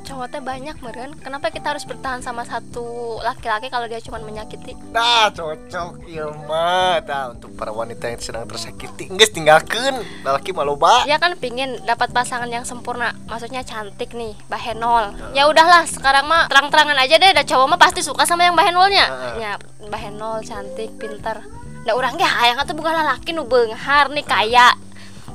Cowok teh banyak meren. Kenapa kita harus bertahan sama satu laki-laki kalau dia cuman menyakiti? Nah, cocok ieu mah. Tah, untuk para wanita yang sedang tersakiti, geus tinggalkeun. Lalaki mah loba. dia kan pingin dapat pasangan yang sempurna. Maksudnya cantik nih bahenol ya udahlah sekarang mah terang-terangan aja deh. Ada cowok mah pasti suka sama yang bahenolnya Heeh. ya bahenol cantik pinter. Ndak urang ge hayang atuh bukan laki nu beunghar nih kaya.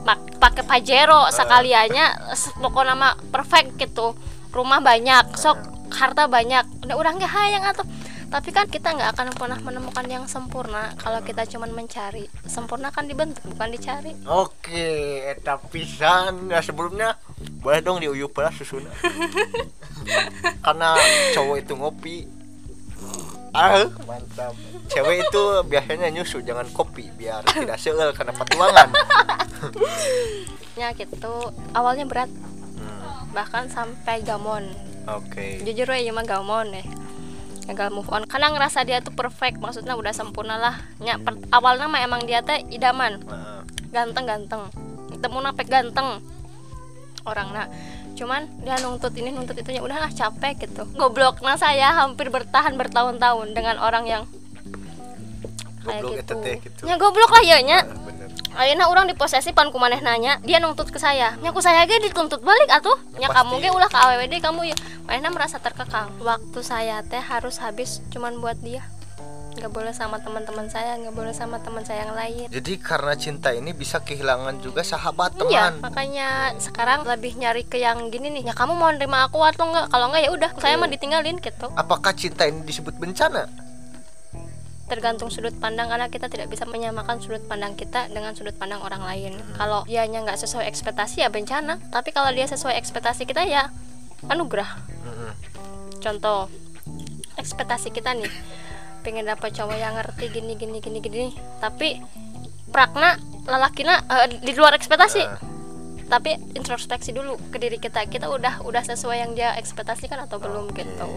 Mak- pakai pajero sekaliannya pokoknya mah perfect gitu rumah banyak sok harta banyak udah urang ge hayang atuh tapi kan kita nggak akan pernah menemukan yang sempurna kalau kita cuman mencari sempurna kan dibentuk bukan dicari Oke, eta pisan. Ya sebelumnya boleh dong diuyup lah susuna. Karena cowok itu ngopi. Ah, mantap. Cewek itu biasanya nyusu jangan kopi biar tidak seul karena petualangan. ya gitu awalnya berat bahkan sampai gamon. Oke. jujur ya mah gamon deh. Gagal move on. Karena ngerasa dia tuh perfect maksudnya udah sempurna lah. Nya per- awalnya mah emang dia teh idaman. Ganteng ganteng ketemu napek ganteng. Orang nah cuman dia nuntut ini nuntut itunya udahlah capek gitu. Goblok nah saya hampir bertahan bertahun-tahun dengan orang yang kayak Goblok gitu. gitu. ya goblok lah ya nya. Ayeuna orang diposesi pan kumaneh nanya dia nuntut ke saya nya ku saya ge dituntut balik atuh nya Ya, kamu ge ulah ke AWD kamu ya manehna merasa terkekang waktu saya teh harus habis cuman buat dia nggak boleh sama teman-teman saya nggak boleh sama teman saya yang lain Jadi karena cinta ini bisa kehilangan juga sahabat Iya, teman. makanya sekarang lebih nyari ke yang gini nih. Ya kamu mau nerima aku atau enggak? Kalau enggak ya udah, saya mah ditinggalin gitu. Apakah cinta ini disebut bencana? Tergantung sudut pandang karena kita tidak bisa menyamakan sudut pandang kita dengan sudut pandang orang lain. Kalau dianya nggak sesuai ekspektasi ya bencana. Tapi kalau dia sesuai ekspektasi kita ya anugerah. Contoh ekspektasi kita nih pengen dapet cowok yang ngerti gini gini gini gini tapi prakna lelakina eh, di luar ekspektasi Ah. tapi introspeksi dulu ke diri kita kita udah udah sesuai yang dia ekspektasikan atau belum gitu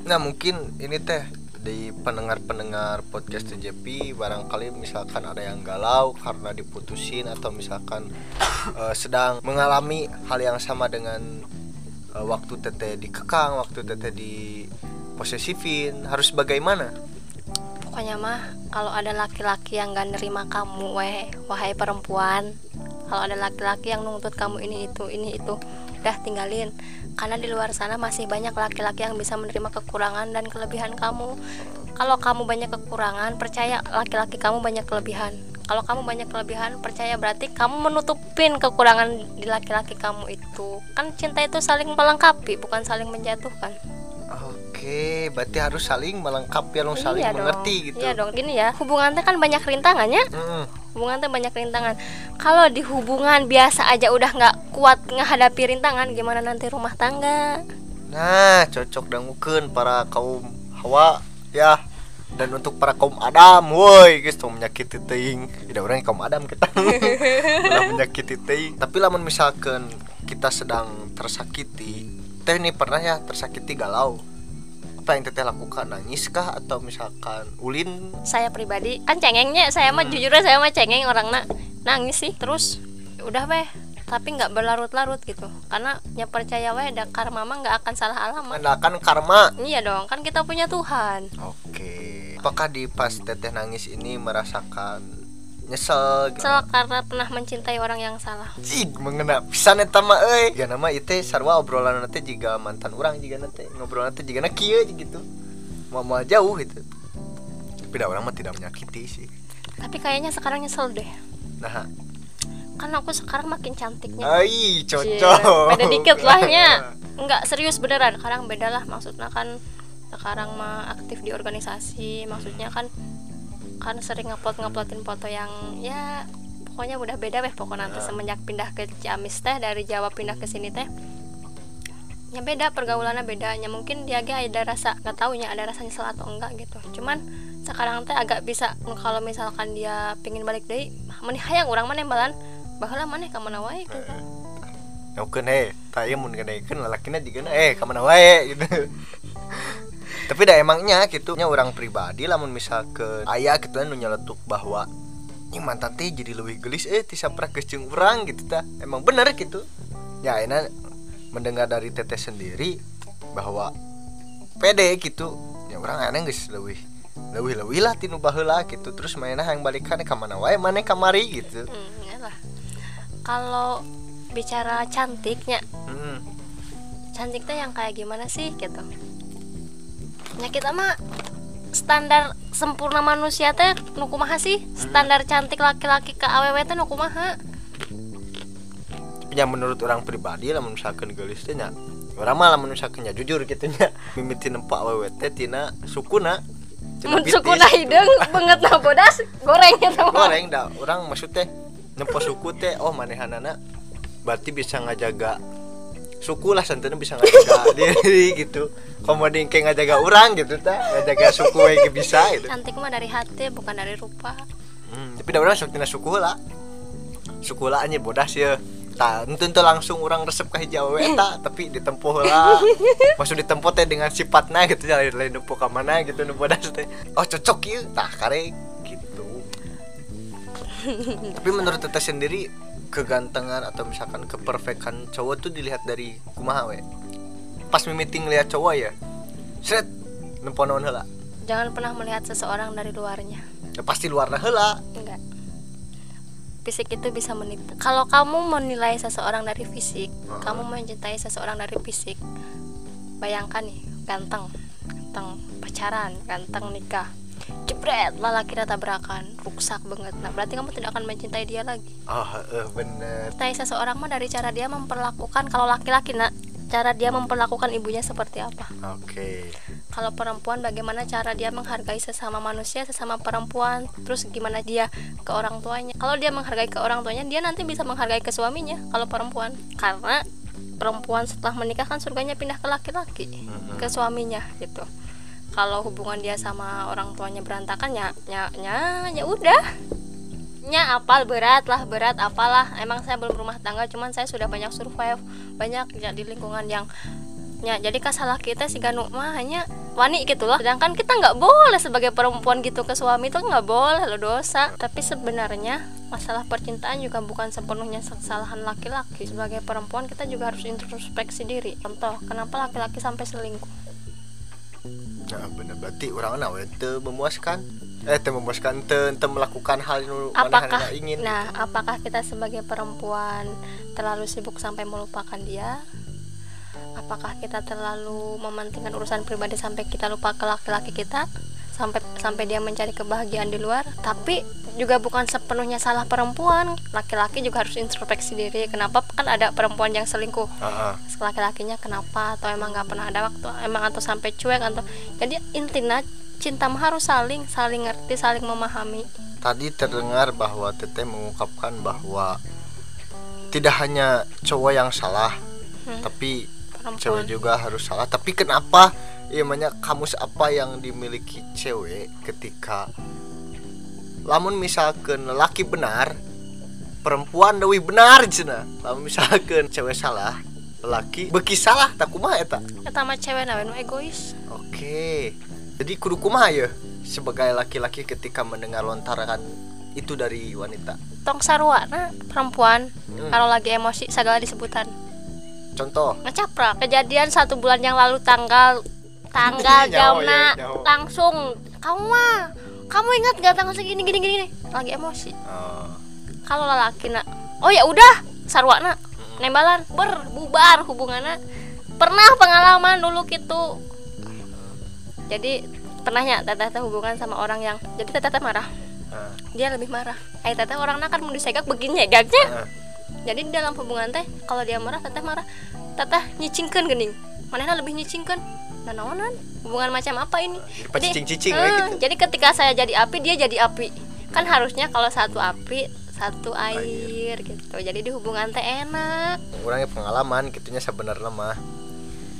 Nah mungkin ini teh di pendengar-pendengar podcast TJP barangkali misalkan ada yang galau karena diputusin atau misalkan eh, sedang mengalami hal yang sama dengan eh, waktu teteh dikekang, waktu teteh di posesifin harus bagaimana? pokoknya mah kalau ada laki-laki yang gak nerima kamu weh wahai perempuan kalau ada laki-laki yang nuntut kamu ini itu ini itu udah tinggalin karena di luar sana masih banyak laki-laki yang bisa menerima kekurangan dan kelebihan kamu kalau kamu banyak kekurangan percaya laki-laki kamu banyak kelebihan kalau kamu banyak kelebihan percaya berarti kamu menutupin kekurangan di laki-laki kamu itu kan cinta itu saling melengkapi bukan saling menjatuhkan Oke, berarti harus saling melengkapi, harus saling Iya dong. mengerti gitu. Iya dong, gini ya. Hubungan teh kan banyak rintangannya. Mm-mm. Hubungan teh banyak rintangan. Kalau di hubungan biasa aja udah nggak kuat menghadapi rintangan, gimana nanti rumah tangga? Nah, cocok dangukeun para kaum Hawa ya. Dan untuk para kaum Adam, woi guys, tuh menyakiti teuing. Tidak orang kaum Adam kita. Udah menyakiti teuing. Tapi lamun misalkan kita sedang tersakiti, teh nih pernah ya tersakiti galau. Apa yang teteh lakukan? Nangis kah atau misalkan ulin? Saya pribadi kan cengengnya, saya mah jujur aja, saya mah cengeng orangnya nangis sih. Terus udah weh, tapi nggak berlarut-larut gitu. Karena ya percaya weh, ada karma mah nggak akan salah alamat. Mengandalkan karma. Iya dong, kan kita punya Tuhan. Oke. Apakah di pas teteh nangis ini merasakan nyesel gitu? Karena pernah mencintai orang yang salah. Cik, mengena pisan eta mah euy. Ya nama ieu teh sarua obrolan nanti jika mantan orang jika nanti ngobrol nanti jika na kieu gitu. Mau mau jauh gitu. Tapi da orang mah tidak menyakiti sih. Tapi kayaknya sekarang nyesel deh. Nah, Kan aku sekarang makin cantiknya. ai Cie, cocok. beda dikit lahnya Enggak serius beneran Sekarang beda lah maksudnya kan Sekarang mah aktif di organisasi Maksudnya kan Kan sering ngupload nguploadin foto yang Ya pokoknya udah beda weh Pokoknya nanti semenjak pindah ke Ciamis teh Dari Jawa pindah ke sini teh. Ya beda pergaulannya bedanya Mungkin dia ge ada rasa Gak taunya ada rasa nyesel atau enggak gitu. Cuman sekarang teh agak bisa Kalau misalkan dia pingin balik deh Mending hayang orang mana balan Bahala mana ke mana wae gitu. Nyaukeun he, tak ieu mun gadekeun lalakina jiga eh ka mana wae gitu. Tapi dah emangnya gitu nya orang pribadi lamun misalkan aya gitu nu nyeletuk bahwa ini mantan teh jadi lebih gelis eh ti saprak geus jeung urang gitu tah. Emang bener gitu. Ya enak mendengar dari teteh sendiri bahwa pede gitu. Ya orang aneh geus lebih lebih lebih lah tinu baheula gitu terus mainnya yang balikan ka mana wae mana kamari gitu. Hmm, iyalah. Kalau bicara cantiknya, Hmm. cantiknya yang kayak gimana sih gitu? Ya kita mah standar sempurna manusia teh nu kumaha sih? Standar cantik laki-laki ke awewe teh nu kumaha? ya menurut orang pribadi lah misalkan gelis teh orang mah lamun misalkan nya jujur gitu nya mimiti nempak awewe teh tina sukuna Mun sukuna hideung banget na bodas goreng gitu mah. goreng dah orang maksud teh nempo suku teh oh manehanana berarti bisa ngajaga suku lah santana bisa ngajaga diri gitu. Komoding kayak ngajaga orang gitu ta ngajaga suku ge bisa gitu. Cantik mah dari hati bukan dari rupa. Hmm, tapi dah orang sok suku lah. Suku lah anya bodas ya. Tak tentu langsung orang resep ka hijau eta tapi ditempuh lah. Maksud ditempuh teh dengan sifatnya gitu ya. Lain nempuh ka mana gitu nu bodas teh oh cocok ieu tah kare gitu. Tapi menurut teteh sendiri kegantengan atau misalkan keperfekan cowok tuh dilihat dari kumaha we pas meeting lihat cowok ya seret nemponon heula Jangan pernah melihat seseorang dari luarnya. ya pasti luarna heula Enggak. Fisik itu bisa menipu. Kalau kamu menilai seseorang dari fisik, kamu mencintai seseorang dari fisik. Bayangkan nih, ganteng, ganteng pacaran, ganteng nikah. Jebret lalaki tabrakan. Rusak banget. Nah berarti kamu tidak akan mencintai dia lagi? Oh eh, bener. Mencintai seseorang mah dari cara dia memperlakukan kalau laki-laki nak cara dia memperlakukan ibunya seperti apa? Oke. Kalau perempuan bagaimana cara dia menghargai sesama manusia sesama perempuan? Terus gimana dia ke orang tuanya? Kalau dia menghargai ke orang tuanya dia nanti bisa menghargai ke suaminya kalau perempuan. Karena perempuan setelah menikah kan surganya pindah ke laki-laki ke suaminya gitu kalau hubungan dia sama orang tuanya berantakan ya ya ya ya udah. Nya apal berat lah berat apalah. Emang saya belum rumah tangga cuman saya sudah banyak survive banyak ya di lingkungan yang ya jadi kasalah kita si Ganu mah hanya wani gitu loh. Sedangkan kita nggak boleh sebagai perempuan gitu ke suami itu nggak boleh lo dosa. Tapi sebenarnya masalah percintaan juga bukan sepenuhnya kesalahan laki-laki. Sebagai perempuan kita juga harus introspeksi diri. Contoh kenapa laki-laki sampai selingkuh nah bener berarti orang nawe teu memuaskan eh teu memuaskan teu melakukan hal yang apakah ingin nah apakah kita sebagai perempuan terlalu sibuk sampai melupakan dia? Apakah kita terlalu mementingkan urusan pribadi sampai kita lupa ke laki-laki kita sampai sampai dia mencari kebahagiaan di luar. Tapi juga bukan sepenuhnya salah perempuan. Laki-laki juga harus introspeksi diri. Kenapa kan ada perempuan yang selingkuh? Heeh. laki-lakinya kenapa? Atau emang nggak pernah ada waktu? Emang atau sampai cuek atau jadi intinya cinta mah harus saling saling ngerti saling memahami. Tadi terdengar bahwa Teteh mengungkapkan bahwa tidak hanya cowok yang salah Hmm. tapi perempuan. cewek juga harus salah. Tapi kenapa ya banyak kamus apa yang dimiliki cewek ketika lamun misalkan laki benar perempuan dewi benar cina lamun misalkan cewek salah laki beki salah tak kumaha eta? Eta mah cewek nawe nu egois. Oke jadi kudu kumaha ya sebagai laki-laki ketika mendengar lontaran itu dari wanita? Tong sarwana perempuan. Hmm. kalau lagi emosi segala disebutan contoh? Ngecaprak. Kejadian satu bulan yang lalu tanggal tanggal jamna ya, nyawa. langsung. Kamu mah kamu ingat gak tanggal segini gini gini, gini? lagi emosi. Oh, kalau lelaki nak oh ya udah sarwana nembalan berbubar hubungannya. Pernah pengalaman dulu gitu. Jadi pernahnya teteh teh hubungan sama orang yang jadi teteh teh marah. Ah, dia lebih marah. Ay teteh orang nak kan mau disegak begini nyegaknya ah. jadi di dalam hubungan teh kalau dia marah teteh marah. Teteh nyicingkan gening mana lebih nyicingkan naonan hubungan macam apa ini? Jadi pas cicing-cicing eh, we gitu. jadi ketika saya jadi api dia jadi api. Kan harusnya kalau satu api satu air, gitu. Jadi di hubungan teh enak. Orangnya pengalaman gitunya sebenarnya mah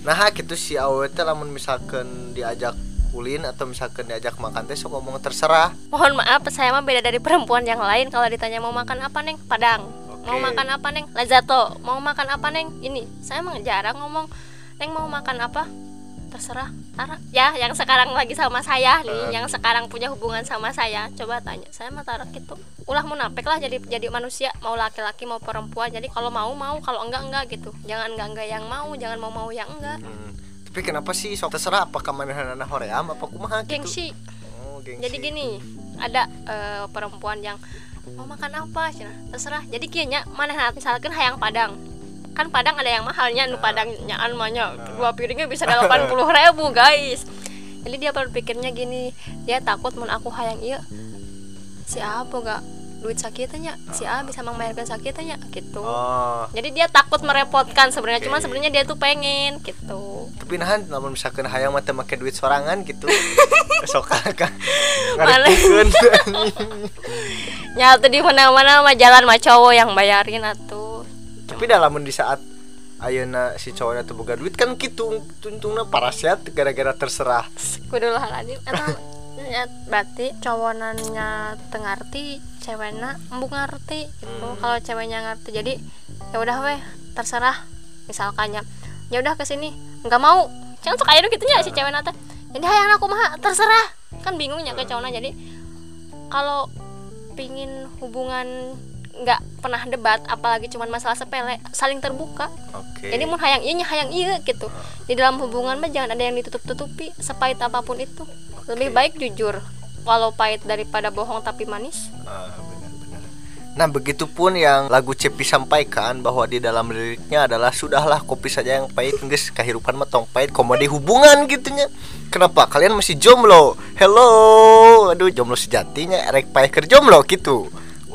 nah gitu si awet lamun misalkan diajak kulin atau misalkan diajak makan teh sok ngomong terserah. Mohon maaf saya mah beda dari perempuan yang lain. Kalau ditanya mau makan apa neng? Padang. Mau Oke. makan apa neng? Lazato mau makan apa neng? Ini saya emang jarang ngomong neng mau makan apa terserah. Tara. Ya yang sekarang lagi sama saya nih yang sekarang punya hubungan sama saya. Coba tanya saya mah Tara gitu ulah munafik lah jadi jadi manusia mau laki-laki mau perempuan. Jadi kalau mau mau kalau enggak enggak gitu. Jangan enggak enggak yang mau jangan mau mau yang enggak. Hmm, tapi kenapa sih sok terserah apakah manehna hoream apa kumaha gitu? Gengsi. Oh, gengsi. Jadi gini ada eh, perempuan yang mau makan apa? Cina. Terserah. Jadi kianya mana misalkan hayang padang kan padang ada yang mahalnya nu padang nyaan mahnya dua piringnya bisa delapan puluh ribu guys. Jadi dia berpikirnya gini dia takut mun aku hayang iya. Si apa gak duit sakitnya si A bisa membayarkan sakitnya gitu. Oh. Jadi dia takut merepotkan sebenarnya cuman Oke. sebenarnya dia tuh pengen gitu. Tapi nahan namun misalkan hayang mah teu make duit sorangan gitu. Sok kan nyatu di mana-mana mah jalan mah cowok yang bayarin atuh tapi dalam di saat ayeuna si cowoknya tuh boga duit kan gitu tuntungna parasiat gara-gara terserah. Kudu eta ya, berarti cowonannya tengarti ceweknya embung ngerti gitu. Kalau ceweknya ngerti jadi ya udah weh terserah. Misalkannya ya udah ke sini nggak mau. Jangan suka aja gitu ya si cewek nate jadi hayang aku mah terserah. Kan bingungnya ke cowoknya jadi kalau pingin hubungan nggak pernah debat apalagi cuman masalah sepele saling terbuka. Oke. Jadi mun hayang iya hayang iya gitu. Di dalam hubungan mah jangan ada yang ditutup tutupi sepahit apa pun itu. Lebih baik jujur walau pahit daripada bohong tapi manis. Ah, benar-benar. Nah, begitupun yang lagu Cepi sampaikan bahwa di dalam liriknya adalah sudahlah kopi saja yang pahit, guys, kehidupan mah tong pahit, komodi hubungan gitunya. Kenapa? Kalian masih jomblo? Hello, aduh jomblo sejatinya, erek pahit jomblo gitu.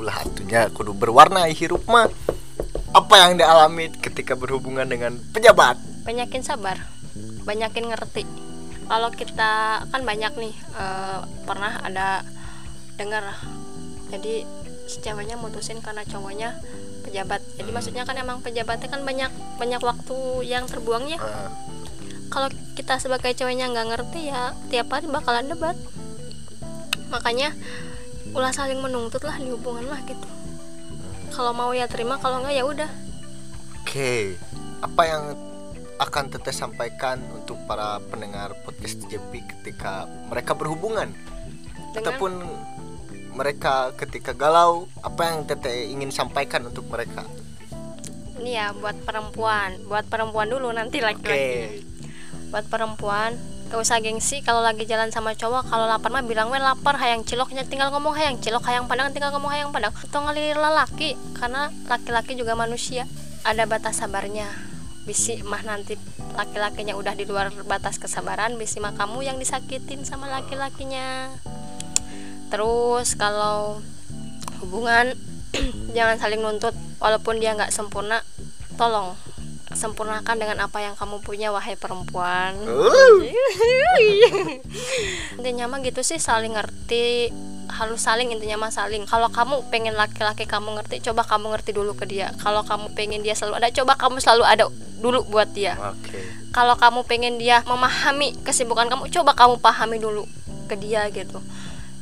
Ulah atunya kudu berwarna hirup mah. Apa yang dialami ketika berhubungan dengan pejabat? banyakin sabar banyakin ngerti. Kalau kita kan banyak nih eh, pernah ada dengar. Jadi si ceweknya mutusin karena cowoknya pejabat. Jadi maksudnya kan emang pejabatnya kan banyak banyak waktu yang terbuangnya Ah, kalau kita sebagai ceweknya nggak ngerti ya tiap hari bakalan debat. Makanya ulah saling menuntut lah di hubungan lah gitu. Kalau mau ya terima kalau nggak ya udah. Oke, apa yang akan teteh sampaikan untuk para pendengar podcast TJP ketika mereka berhubungan? Dengan ataupun mereka ketika galau, apa yang teteh ingin sampaikan untuk mereka? ini ya buat perempuan. Buat perempuan dulu nanti laki-laki buat perempuan gak usah gengsi kalau lagi jalan sama cowok kalau lapar mah bilang we lapar hayang ciloknya tinggal ngomong hayang cilok hayang padang tinggal ngomong hayang padang. Atau ngalilir laki karena laki-laki juga manusia ada batas sabarnya. Bisi mah nanti laki-lakinya udah di luar batas kesabaran bisi mah kamu yang disakitin sama laki-lakinya. Terus kalau hubungan jangan saling nuntut walaupun dia nggak sempurna tolong sempurnakan dengan apa yang kamu punya wahai perempuan. Uh, intinya mah gitu sih saling ngerti harus saling intinya mah saling. Kalau kamu pengen laki-laki kamu ngerti coba kamu ngerti dulu ke dia. Kalau kamu pengen dia selalu ada coba kamu selalu ada dulu buat dia. Oke. kalau kamu pengen dia memahami kesibukan kamu coba kamu pahami dulu ke dia gitu.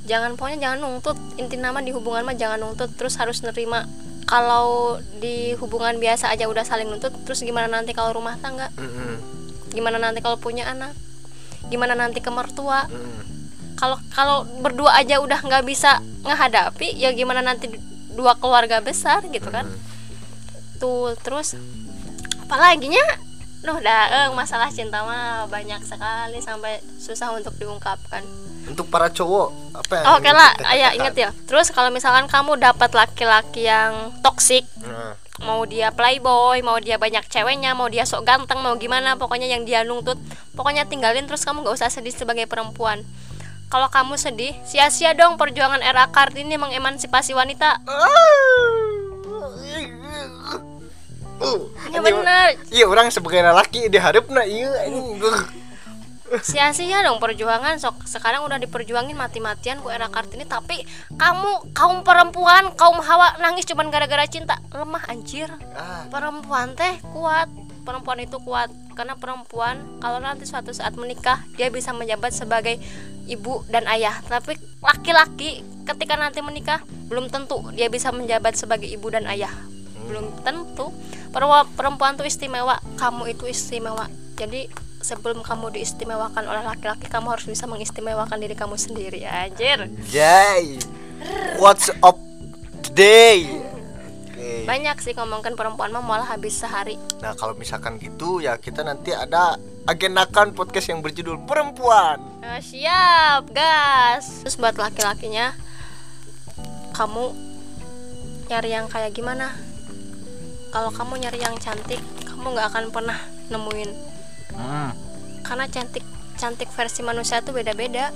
Jangan pokoknya jangan nuntut. Inti nama di hubungan mah jangan nuntut terus harus nerima kalau di hubungan biasa aja udah saling nuntut terus gimana nanti kalau rumah tangga? Mm-mm, gimana nanti kalau punya anak? Gimana nanti ke mertua? Mm. kalau kalau berdua aja udah nggak bisa ngehadapi ya gimana nanti dua keluarga besar gitu kan? Tuh terus apalagi Duh, dah, eh, masalah cinta mah banyak sekali sampai susah untuk diungkapkan. Untuk para cowok, apa yang Oh, Oke lah, ya katakan? inget ya. Terus kalau misalkan kamu dapat laki-laki yang toksik, Nah, mau dia playboy, mau dia banyak ceweknya, mau dia sok ganteng, mau gimana, pokoknya yang dia nuntut, pokoknya tinggalin terus kamu gak usah sedih sebagai perempuan. Kalau kamu sedih, sia-sia dong perjuangan era Kartini mengemansipasi wanita. Uh, Ya ini- benar, Iya orang sebagai laki diharapna iya ini. sia-sia dong perjuangan. Sok sekarang udah diperjuangin mati-matian ku era Kartini. Tapi kamu kaum perempuan kaum hawa nangis cuman gara-gara cinta. Lemah anjir. Ah, perempuan teh kuat. Perempuan itu kuat. Karena perempuan kalau nanti suatu saat menikah dia bisa menjabat sebagai ibu dan ayah. Tapi laki-laki ketika nanti menikah belum tentu dia bisa menjabat sebagai ibu dan ayah belum tentu Perempuan- tuh istimewa kamu itu istimewa jadi sebelum kamu diistimewakan oleh laki-laki kamu harus bisa mengistimewakan diri kamu sendiri anjir Jai. What's up today? Oke. banyak sih ngomongkan perempuan mah malah habis sehari Nah kalau misalkan gitu ya kita nanti ada agendakan podcast yang berjudul perempuan. Nah, siap, gas. Terus buat laki-lakinya, kamu nyari yang kayak gimana? Kalau kamu nyari yang cantik, kamu nggak akan pernah nemuin. Karena cantik, cantik versi manusia tuh beda-beda.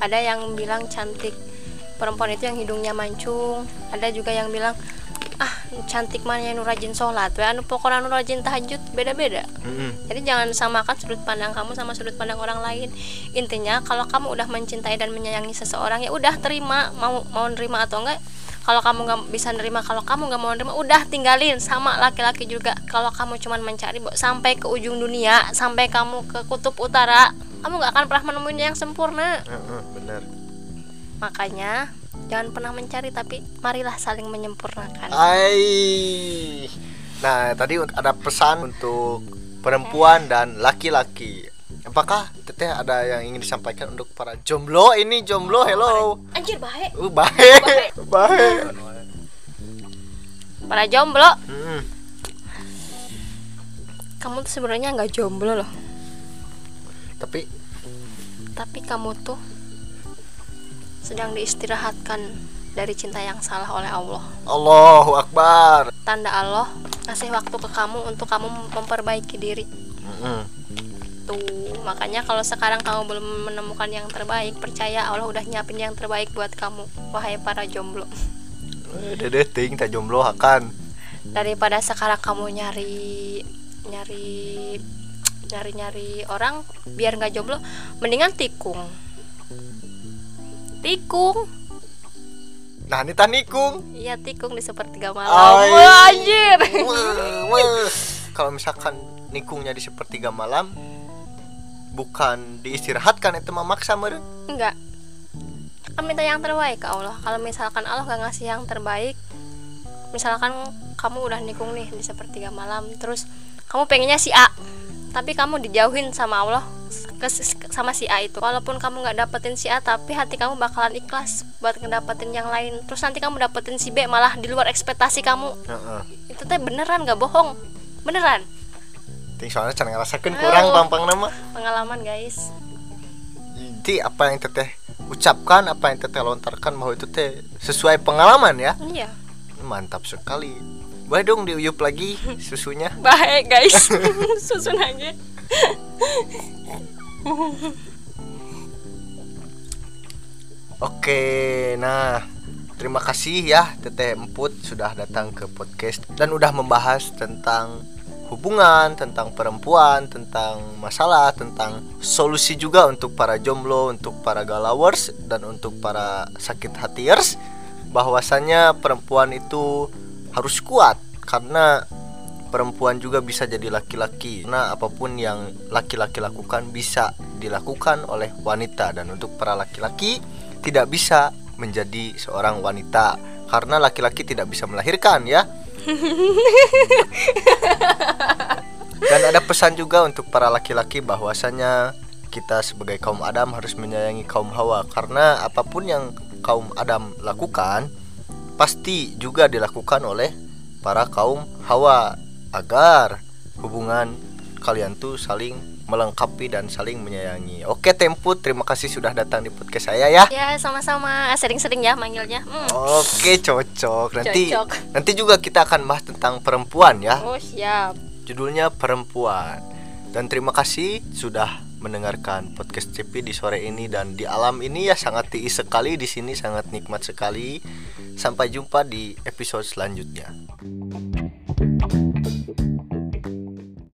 Ada yang bilang cantik perempuan itu yang hidungnya mancung. Ada juga yang bilang ah cantik mana yang nu rajin sholat, we anu pokoknya nu rajin tahajud beda-beda. Mm-mm. Jadi jangan samakan sudut pandang kamu sama sudut pandang orang lain. Intinya kalau kamu udah mencintai dan menyayangi seseorang ya udah terima mau mau nerima atau enggak. Kalau kamu nggak bisa nerima, kalau kamu nggak mau nerima, udah tinggalin sama laki-laki juga. Kalau kamu cuman mencari sampai ke ujung dunia, sampai kamu ke kutub utara, kamu nggak akan pernah menemuin yang sempurna. Heeh, bener. Makanya jangan pernah mencari, tapi marilah saling menyempurnakan. Ai. Nah tadi ada pesan untuk perempuan dan laki-laki. Apakah teteh ada yang ingin disampaikan untuk para jomblo ini jomblo hello Anjir baik. uh baik baik Para jomblo, Mm. kamu tuh sebenarnya nggak jomblo loh. tapi tapi kamu tuh sedang diistirahatkan dari cinta yang salah oleh Allah. Allahu Akbar. Tanda Allah kasih waktu ke kamu untuk kamu memperbaiki diri. Mm-mm. Tuh, makanya kalau sekarang kamu belum menemukan yang terbaik, percaya Allah udah nyiapin yang terbaik buat kamu. Wahai para jomblo. Eh, Dede ting tak jomblo akan. Daripada sekarang kamu nyari nyari nyari nyari orang biar nggak jomblo, mendingan tikung. Tikung. Nah, ini tanikung. Iya, tikung di sepertiga malam. Wah, anjir. Kalau misalkan nikungnya di sepertiga malam bukan diistirahatkan itu memaksa meren. Enggak. Minta yang terbaik ke Allah. Kalau misalkan Allah gak ngasih yang terbaik, misalkan kamu udah nikung nih di sepertiga malam, terus kamu pengennya si A, tapi kamu dijauhin sama Allah ke, sama si A itu. Walaupun kamu nggak dapetin si A, tapi hati kamu bakalan ikhlas buat ngedapetin yang lain. Terus nanti kamu dapetin si B malah di luar ekspektasi kamu. Heeh. Itu teh beneran gak bohong, beneran. Ting soalnya can ngerasakeun kurang pampang nama. Pengalaman guys. Jadi apa yang teteh ucapkan, apa yang teteh lontarkan bahwa itu teh sesuai pengalaman ya. Iya. Mantap sekali. Boleh dong diuyup lagi susunya. Baik guys, susun aja. Oke, nah terima kasih ya Teteh Emput sudah datang ke podcast dan udah membahas tentang hubungan, tentang perempuan, tentang masalah, tentang solusi juga untuk para jomblo, untuk para galawers dan untuk para sakit hatiers bahwasannya perempuan itu harus kuat karena perempuan juga bisa jadi laki-laki. Nah, apa pun yang laki-laki lakukan bisa dilakukan oleh wanita dan untuk para laki-laki tidak bisa menjadi seorang wanita karena laki-laki tidak bisa melahirkan ya. Dan ada pesan juga untuk para laki-laki bahwasanya kita sebagai kaum Adam harus menyayangi kaum Hawa. Karena apa pun yang kaum Adam lakukan pasti juga dilakukan oleh para kaum Hawa agar hubungan kalian tuh saling melengkapi dan saling menyayangi. Oke, Temput, terima kasih sudah datang di podcast saya ya. Ya sama-sama sering-sering ya manggilnya. Hmm. Oke, cocok. Nanti Cocok. nanti juga kita akan bahas tentang perempuan ya. Oh siap. Judulnya perempuan. Dan terima kasih sudah mendengarkan podcast CP di sore ini dan di alam ini ya sangat tiis sekali di sini sangat nikmat sekali. Sampai jumpa di episode selanjutnya.